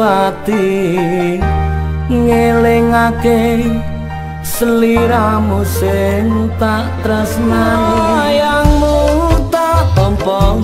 ati ngelingake seliramu sing tak tresnani. Sayangmu tak tampa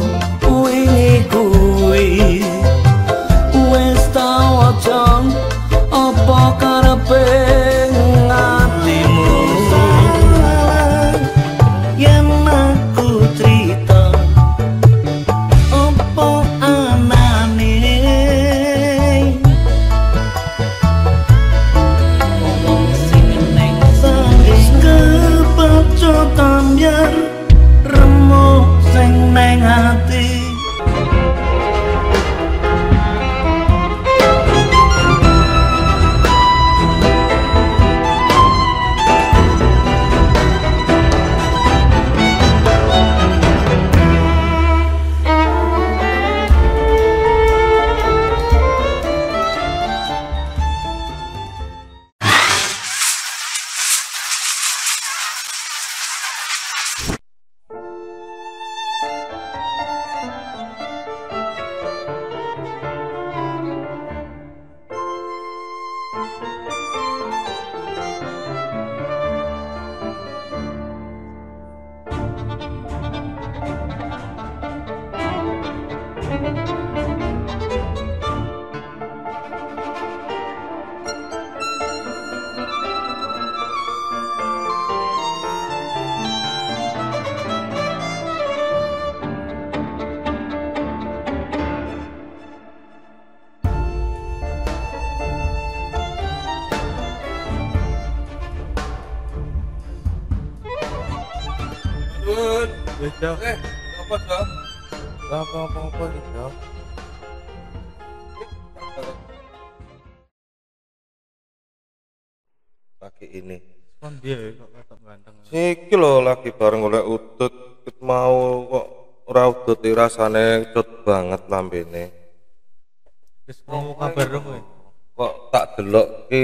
Dun. Ya, Cok. Eh, apa sih? Apa apa apa nih, Cok? Pagi ini. Dia kok ganteng. Siki lho lagi bareng oleh udut. Ket mau kok ora udut iki rasane cut banget lambene. Wis krungu kabar dong kowe. Kok tak delok ki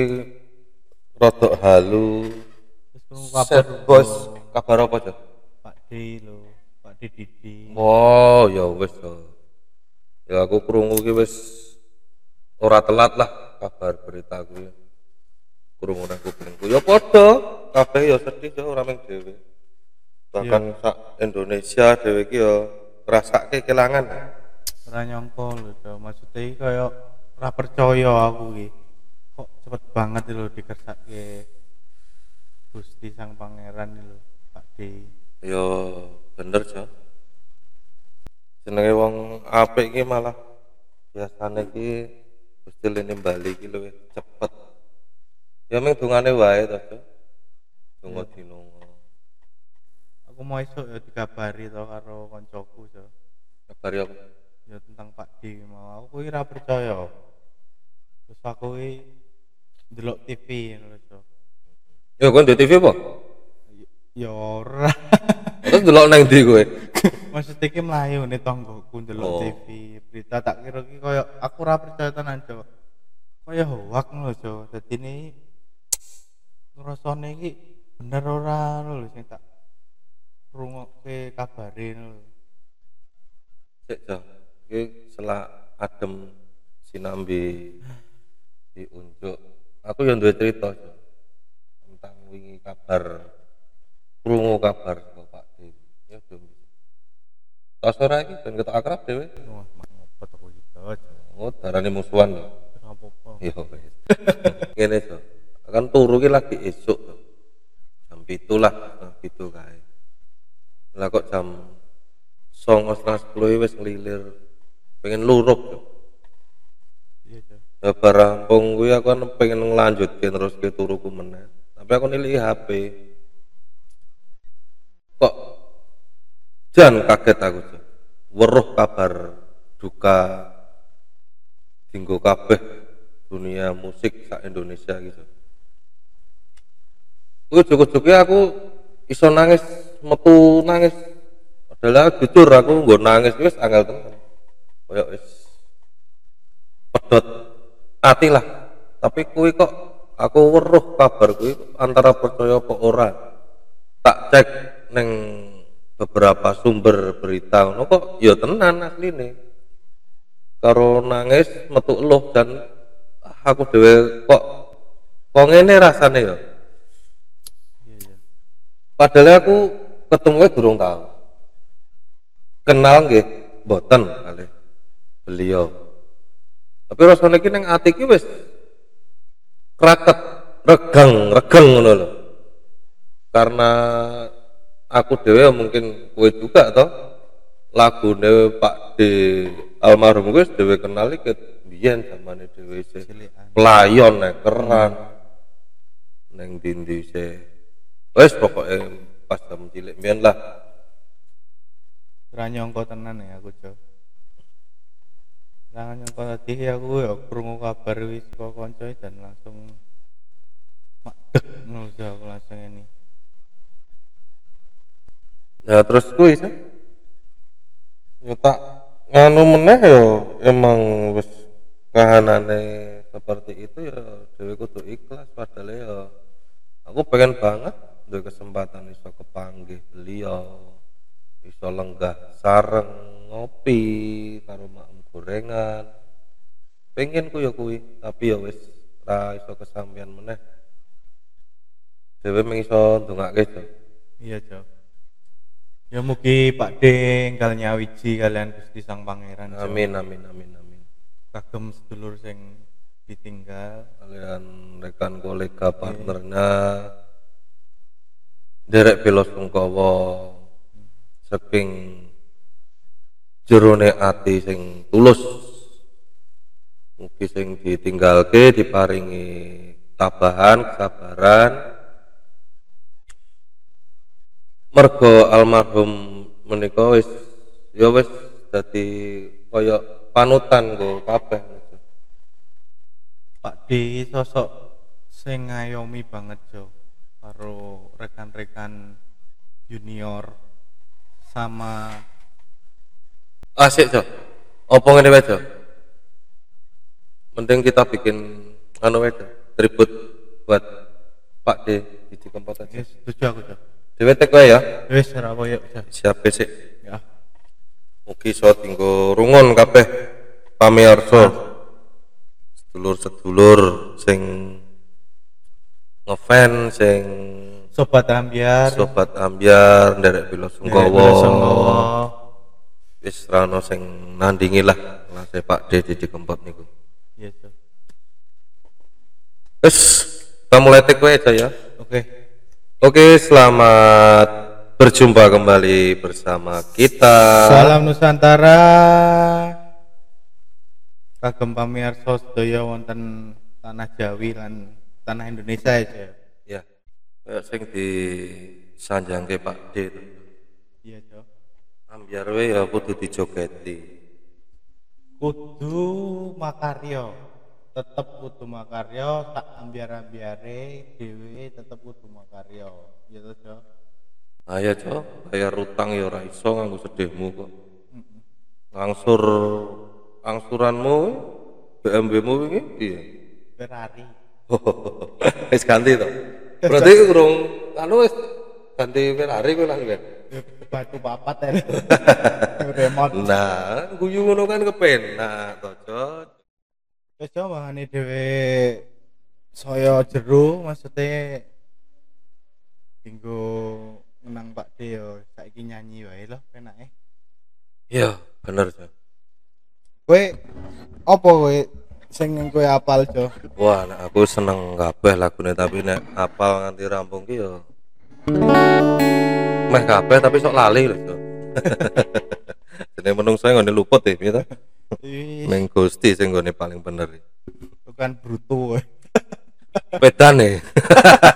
rodok halu. Wis krungu kabar. Bos, kabar apa, Cok? Pak D lho, Pak D Didi. Oh, ya wis to. Ya aku krungu ki wis ora telat lah kabar berita kuwi. Krungu nang kupingku. Ya padha, kabeh ya sedih yo ora mung dhewe. Bahkan sak Indonesia dhewe ki ya ngrasake kelangan. Ora nyangka lho, Cok. Maksudnya iki kaya ora percaya aku ki. Kok cepet banget lho dikersake Gusti Sang Pangeran iki lho, Pak D. Ya bener, Jo. Jenenge wong apik ki malah biasane ki Gusti lene bali ki luwih cepet. Ya mung dungane wae to, Jo. Donga dinunga. Aku mau esuk ya dikabari to karo koncoku, Cok. Kabari apa? ya tentang Pak D mau aku ora percaya terus aku kuwi ndelok TV ngono lho Cok. Ya kon di TV apa? ya ora Terus delok nang ndi kowe? maksudnya iki mlayu nih tonggoku ndelok Oh. TV berita tak kira ki koyo aku ora percaya tenan Cok koyo hoak ngono lho Cok dadi ini ngrasane iki bener ora lho sing tak rungokke kabare lho Sik, Jo. Iki selak adem sinambi diunjuk. Aku yang duwe cerita, Jo. Tentang wingi kabar krungu kabar saka Pak D. Ya belum. Tas ora iki ben ketok akrab dhewe. wah ngopo to kuwi Cok Oh, darane musuhan lho. ora apa-apa Iya, wis. Ngene, Jo. Kan turu ki lagi esuk, Jo. Jam 7 lah, jam 7 kae. Lah kok jam 09.10 sepuluh wis ngelilir. Pengen lurup, Jo. iya Cok Ya bar rampung kuwi aku kan pengen nglanjutke terus ke turuku meneh. Tapi aku nilai HP. Kok jan kaget aku. Weruh kabar duka dinggo kabeh dunia musik sak Indonesia gitu. Kuwi cukup-cukup aku iso nangis, metu nangis. Padahal jujur aku nggo nangis wis angel tenan. Kayak wis pedot ati lah. Tapi kuwi kok aku weruh kabar kuwi antara percaya apa ora. Tak cek neng beberapa sumber berita ngono kok ya tenan asline. Karo nangis metu eluh dan aku dhewe kok kok ngene rasane ya. Iya iya. Padahal aku ketemu durung tahu kenal nggih boten kali beliau. Tapi rasanya iki ning ati iki wis kraket regang regang ngono lho. Karena aku dewe mungkin kue juga toh lagu Pak D almarhum gue dewe kenal iki biyen zamane dewe Cilikan. pelayon nekeran neng dindi se wes pokoknya pas jam cilik biyen lah Ora nyangka tenan ya aku, Jo. Ora nyangka tadi aku ya krungu kabar wis saka kanca dan langsung ngono Jo, aku langsung ini. Ya terus kuwi sih ya tak nganu meneh ya emang wis kahanane seperti itu ya dewe kudu ikhlas padahal ya aku pengen banget duwe kesempatan iso kepanggih beliau iso lenggah sareng ngopi karo maem gorengan pengen ku ya kuwi tapi ya wis ra iso kesampean meneh dewe mung iso ndongake Jo. Iya, Jo. Ya mugi Pak D enggal nyawiji kalian Gusti Sang Pangeran. Amin amin amin amin Kagem sedulur sing ditinggal. kalian rekan kolega partnernya derek Belo Sungkowo saking jerone ati sing tulus mugi sing ditinggalke diparingi tabahan kesabaran mergo almarhum menika wis ya wis dadi kaya panutan go kabeh. Pak D sosok sing ngayomi banget Jo. Karo rekan-rekan junior sama asik cok apa ngene wae cok mending kita bikin anu wae tribut buat Pak D di Kempot aja. Setuju aku Jo dhewe tek wae ya? Wis ora apa Jo siap sik ya. Mugi iso tinggo rungun kabeh pamirsa. Sedulur-sedulur sing ngefans sing sobat ambiar. Sobat ambiar nderek Bilo Sungkowo wis rano sing nandingi lah lase Pak D di Kempot niku. Iya Jo Wes, kita mulai away aja ya. oke Oke, selamat berjumpa kembali bersama kita. salam Nusantara kagem pamirsa sedaya wonten tanah Jawi lan tanah Indonesia ya Jo Ya, kayak sing di sanjangke Pak D. itu. iya Jo Ambiar we ya kudu dijogeti. kudu makaryo tetep kudu makaryo tak ambiar-ambiare dhewe tetep kudu makaryo ya to Jo Ayo, Cok, bayar utang ya ora iso nganggo sedihmu kok. Ngangsur angsuranmu BMW-mu wingi piye? Ferrari Wis ganti to. Berarti urung anu wis ganti Ferrari kowe lah kan. batu papat ya remote Nah, guyu ngono kan kepenak to. Wis Jo mangane dhewe saya jero maksudnya dinggo menang Pak D yo saiki nyanyi wae lho penake Iya, bener, Cok. kowe apa kowe sing kowe apal Jo Wah, nek aku seneng kabeh lagune tapi nek apal nganti rampung ki yo meh kabeh tapi sok lali lho, Cok. Jenenge menungso ngene luput ya, piye Ning Gusti sing nggone paling bener. bukan bruto Wedan nih.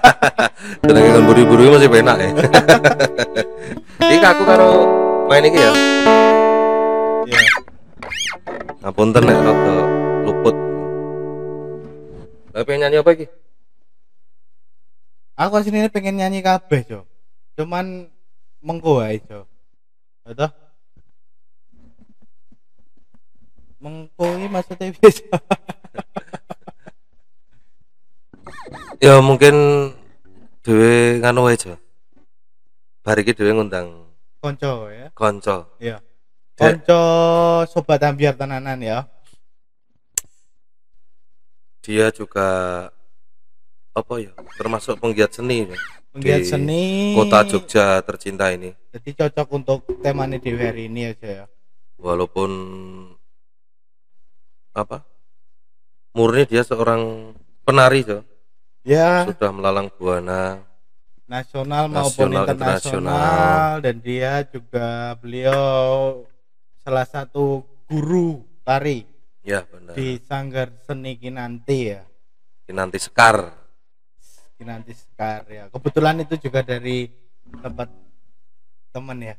Jenenge kan buru-buru masih penak ya. Iki aku karo main iki ya. iya Ngapunten nek rada luput. Lah pengen nyanyi apa iki? aku sini pengen nyanyi kabeh Jo cuman mengko wae Jo Ya toh mengko iki maksudnya Jo Ya mungkin dhewe nganu aja. Bar iki dhewe ngundang konco ya iya Dek. konco sobat ambiar tenanan ya dia juga apa ya termasuk penggiat seni ya, Penggiat di seni. kota Jogja tercinta ini Jadi cocok untuk temanya di hari ini aja ya. walaupun apa murni dia seorang penari Jo. Ya, sudah melalang buana nasional maupun Nasional, internasional internasional. dan dia juga beliau salah satu guru tari ya benar di Sanggar Seni Kinanti ya. nanti sekar Kinanti Sekar ya. Kebetulan itu juga dari tempat teman ya,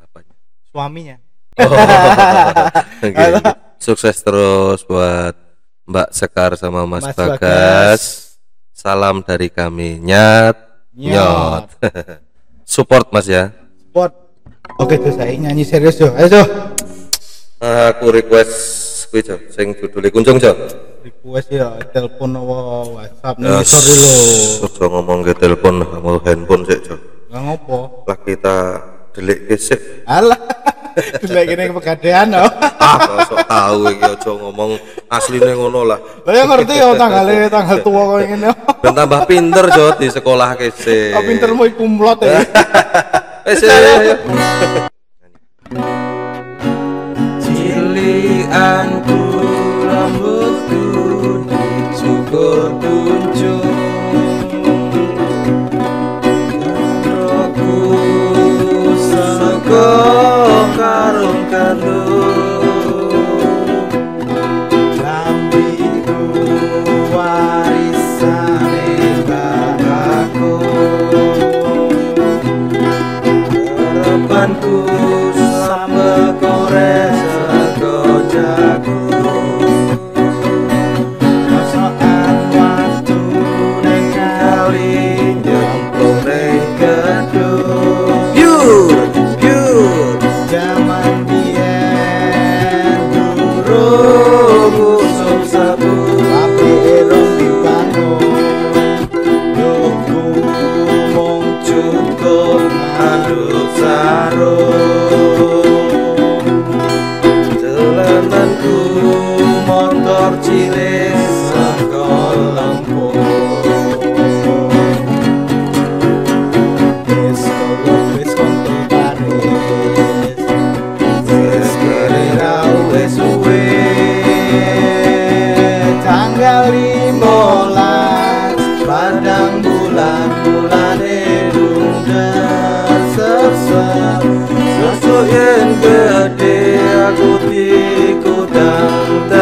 apanya suaminya. Oke. Sukses terus buat Mbak Sekar sama Mas, Mas Bagas. Bagas. salam dari kami nyat nyot support Mas ya Spot. Oke tuh saya nyanyi serius tuh. Ayo tuh. aku request kuwi Jo sing judule kunjung Jo Request ya telepon apa WhatsApp nih Ya, sorry lo. Ojo ngomong ke telepon kamu handphone sih Jo Nggak ngopo. lah kita delik ke sih Alah. Lagi ning pegadaian oh. ah kok tahu iki aja ngomong asline ngono lah Lah ya ngerti ya tanggalnya tanggal tua kok ngene. ben tambah pinter Jo di sekolah ke sih Kok pintermu iku kumlot ya. sih ayo. Cilianku rambutku dicukur Tanggal 15 Padang bulan Sesuk yen gede aku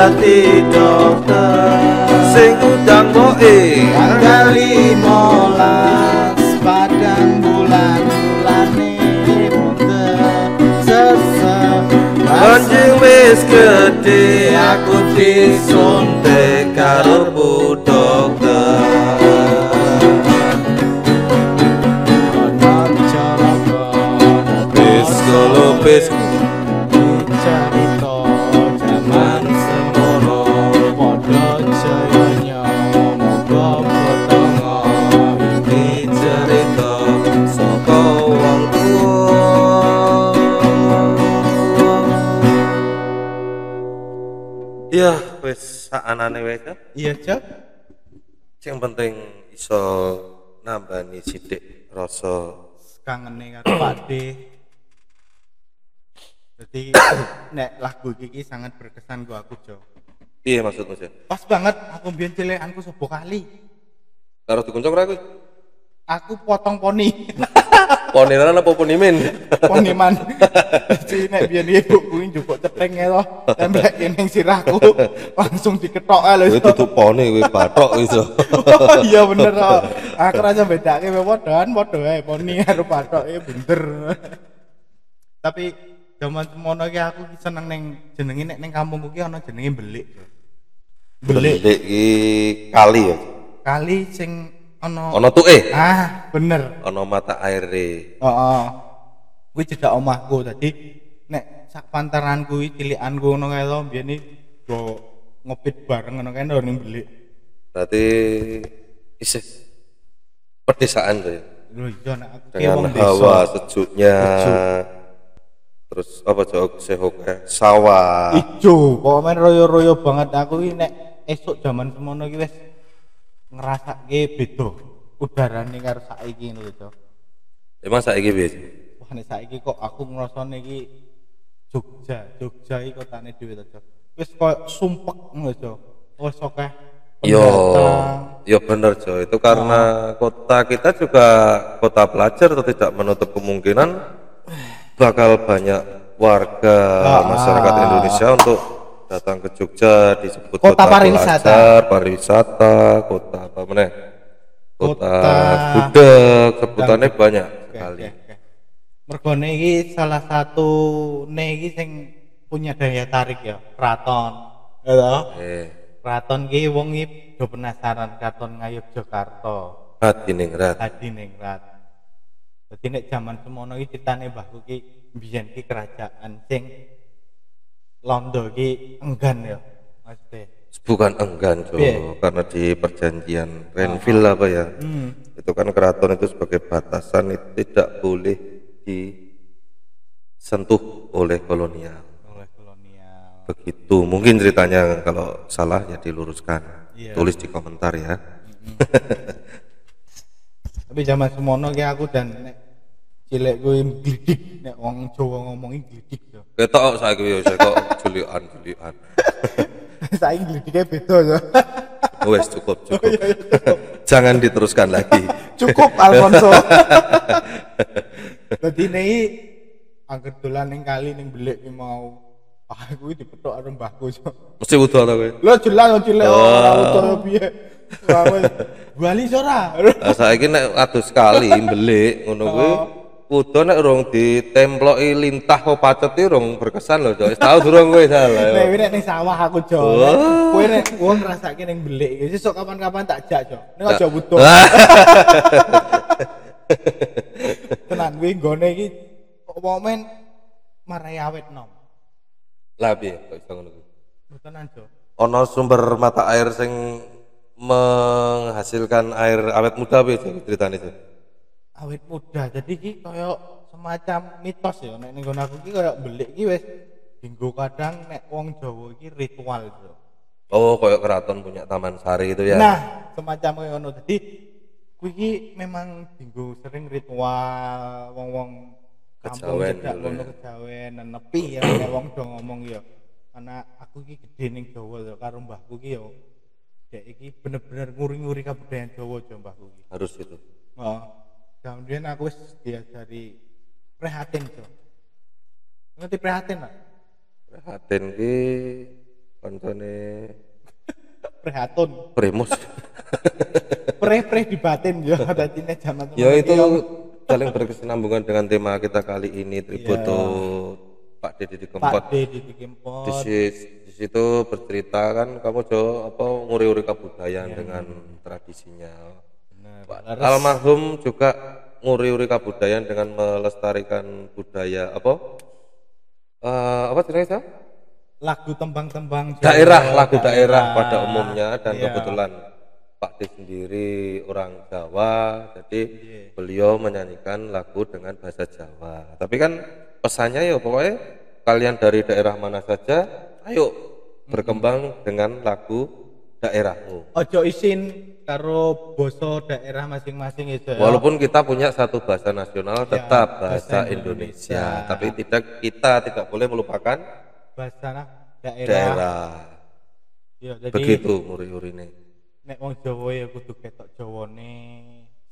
dadi dokter. Sing udang boe Tanggal 15 Padang bulan bulane Bunter Sesek Anjing wis gede aku disuntik karo sakanane wae kan Iya Cok sing penting iso nambani sithik rasa Kangene karo Pak D Jadi nek lagu iki sangat berkesan gua aku Jo piye maksudmu sih Pas banget aku biyen cilekanku sebuah kali? Karo dikuncung ra kuwi Aku potong poni poniran apa ponimin? Poni man si nek biyen ibu kuwi njupuk ceteng to. Templek ning sirahku langsung diketok ae lho Kuwi tutup poni kuwi bathok iso Oh iya bener kok. Aku rasa bedake wae padhaan padha wae poni karo pathoke bunder. Tapi zaman semono ki aku ki seneng ning jenenge nek ning kampungku ki ana jenenge. Belik belik. Iki kali ya kali sing ana ana tuke? Ah, bener. ana mata aire Heeh. Kuwi cedak omahku dadi nek sak pantaran kuwi cilikanku ngono kae lho biyen iki go ngopit bareng ngono kae lho ning belik. berarti isih pedesaan tuh ya Lho iya nek aku dengan hawa desa. sejuknya. Terus apa jauh sehok sawah. Ijo, pokoknya royo-royo banget. Aku ini nek esuk zaman semono iki wis ngrasake beda udarane karo saiki ngono lho. Emang saiki piye? Wah nek saiki kok aku ngrasane iki Jogja, Jogja iki kotane dhewe to. Wis koyo sumpek ngono, Cok. Wis akeh Yo, yo bener Jo. Itu karena kota kita juga kota pelajar, atau tidak menutup kemungkinan bakal banyak warga Ah. masyarakat Indonesia untuk datang ke Jogja disebut Kota kota, pariwisata. pelajar, pariwisata, kota apa meneh? Kota, Kota- gudeg, sebutannya banyak sekali. oke, oke. Mergone iki salah satu ne iki sing punya daya tarik ya, keraton. Ya toh? Eh, Keraton ki wong iki do penasaran keraton ngayuk Jakarta. Hadiningrat. Hadiningrat. Dadi nek jaman semono iki critane mbahku ki mbiyen ki kerajaan sing Londo ki enggan ya. Maksudnya. Bukan enggan Jo, karena di perjanjian Renville apa ya? Hmm. itu kan keraton itu sebagai batasan itu tidak boleh disentuh oleh kolonial Oleh kolonial. begitu mungkin ceritanya kalau salah ya diluruskan Iya. tulis di komentar ya Tapi zaman semono ki aku dan nek cilik kuwi glidik nek wong Jawa ngomongi glidik. Ketok saya yo saya kok julian julian Saiki glidike beda yo. wes cukup cukup jangan diteruskan lagi Cukup Alfonso. Dadi nek angger dolan ning kali ning belik ki mau ah kuwi dipethuk karo mbahku yo. mesti udah tau kowe Lo jelas lo cilik ora utawa piye. Wah. Bali ora. saya nek atus sekali belik ngono kuwi Udah nek rong ditemploki lintah kok pacet rong berkesan lho, Cok. Wis tau durung kowe salah. Nek nek ning sawah aku jo. Oh. Kowe nek wong ngrasake ning belik iki sesuk kapan-kapan tak jak jo. Nek aja butuh. Tenan kuwi nggone iki apa men marai awet nom. Lah piye kok iso ngono kuwi? Jo. Ono sumber mata air sing menghasilkan air awet muda piye Cok, ceritane Cok? Awet muda. Jadi iki kaya semacam mitos ya nek nggon aku iki kaya belik iki wis dinggo kadang nek wong Jawa iki ritual jo. Oh, koyo keraton punya Taman Sari itu ya. Nah, semacam kayak ngono. Jadi kuwi memang dinggo sering ritual wong-wong kampung cedak ngono ya. kejawen nenepi ya nek wong do ngomong ya. Karena aku iki gede ning Jawa ya karo mbahku iki ya. Dek iki bener-bener nguri-nguri kabudayaan Jawa jo mbahku. Harus itu. Oh. Kemudian aku wis diajari prihatin jo. Ngerti prihatin lah. Prihatin ki koncone Prihatin. primus. Pre-pre di batin yo dadi nek jaman ya itu saling berkesinambungan dengan tema kita kali ini tributo Pak Deddy di Pak Kempot. D di Kempot. Di, si- di situ bercerita kan kamu jo apa nguri-uri kebudayaan dengan tradisinya. Pak Almarhum juga nguri-uri kebudayaan dengan melestarikan budaya apa? Eh, apa ceritanya? lagu tembang-tembang Jawa, daerah lagu daerah pada umumnya dan Iya. kebetulan Pak D sendiri orang Jawa jadi Iya. beliau menyanyikan lagu dengan bahasa Jawa tapi kan pesannya ya pokoknya kalian dari daerah mana saja ayo berkembang dengan lagu daerahmu ojo isin karo boso daerah masing-masing itu ya. walaupun kita punya satu bahasa nasional tetap bahasa bahasa Indonesia. Indonesia. tapi tidak kita tidak boleh melupakan bahasa daerah, daerah Ya, jadi begitu muri-uri ini nek wong Jawa ya kudu ketok Jawane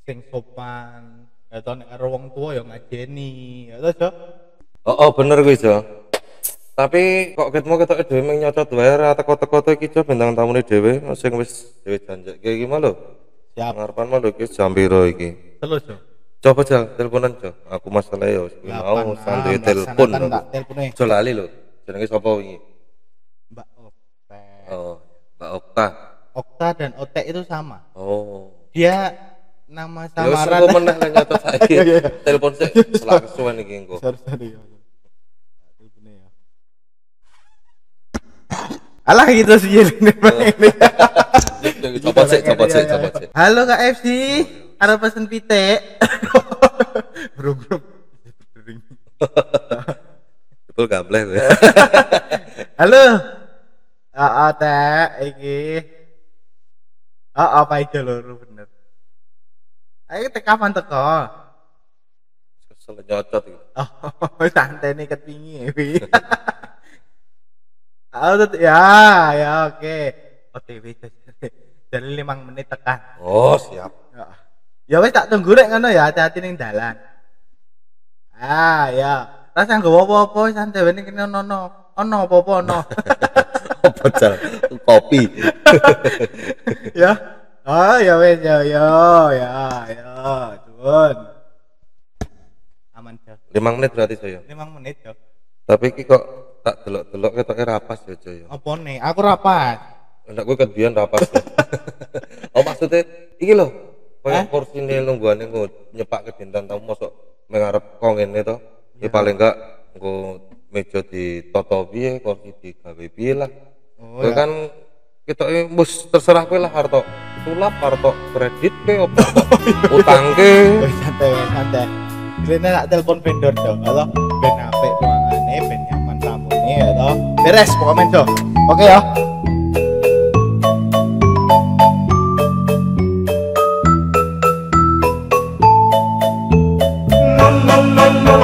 sing sopan ya nek karo wong tua ya ngajeni ya to Oh, oh bener kuwi, Jo. Tapi kok ketemu ketok dhewe mung nyocot wae ra teko-teko to iki bintang tamune dhewe sing wis dhewe janjek gimana lho? siap Ngarepan mah lho iki jam piro iki? telu Jo Coba jal teleponan Jo. Aku masalah yo mau santai telepon. lho. telepone Jo lali lho. Jenenge sapa wingi? Mbak Okta Oh, Mbak Okta. Okta dan Otek itu sama Oh. dia nama Ya wis samaran engko meneh nek nyocot saiki. Iya, iya. Telepon sik selak kesuwen iki engko. sorry sorry ya telepone ya Alah gitu sih ini. Copot sik, copot sik, copot sik. Halo Kak FC, ada pesen pite. Bro, bro. Betul gableh. Halo. Ah, ah, teh, iki. Ah, apa itu loro bener. Ayo teh kapan teko? kesel nyocot gitu Oh, santai nih ketinggi. Ah, tut- ya, ya oke. OTW dari limang menit tekan. oh siap Ya. Ya wis tak tunggu rek ngono ya, hati-hati ning dalan. Ah, ya. Ras gowo apa-apa santai wae ning kene ono ono. Ono apa-apa ono. apa cal kopi ya. Oh, ya wis ya ya ya ya. Dun. Aman, Jo. lima menit berarti saya 5 menit, Jo. tapi iki kok tak delok-delok ketoknya rapas ya Joyo Apa nih? Aku rapat. enak gue kebian rapas ya. oh maksudnya iki loh kayak kursi ini nungguan ini nyepak ke dintan tamu masuk mengarep kong ini toh ya paling enggak gue meja di biye kursi di biye lah Oh, ya. kan kita ini bus terserah kowe lah harto sulap harto kredit ke apa utang ke santai, santai. Ini tak telepon vendor, Jo. Halo, ben apik ngayon, oh. Perez, comment to. Okay, oh. No, no, no, no.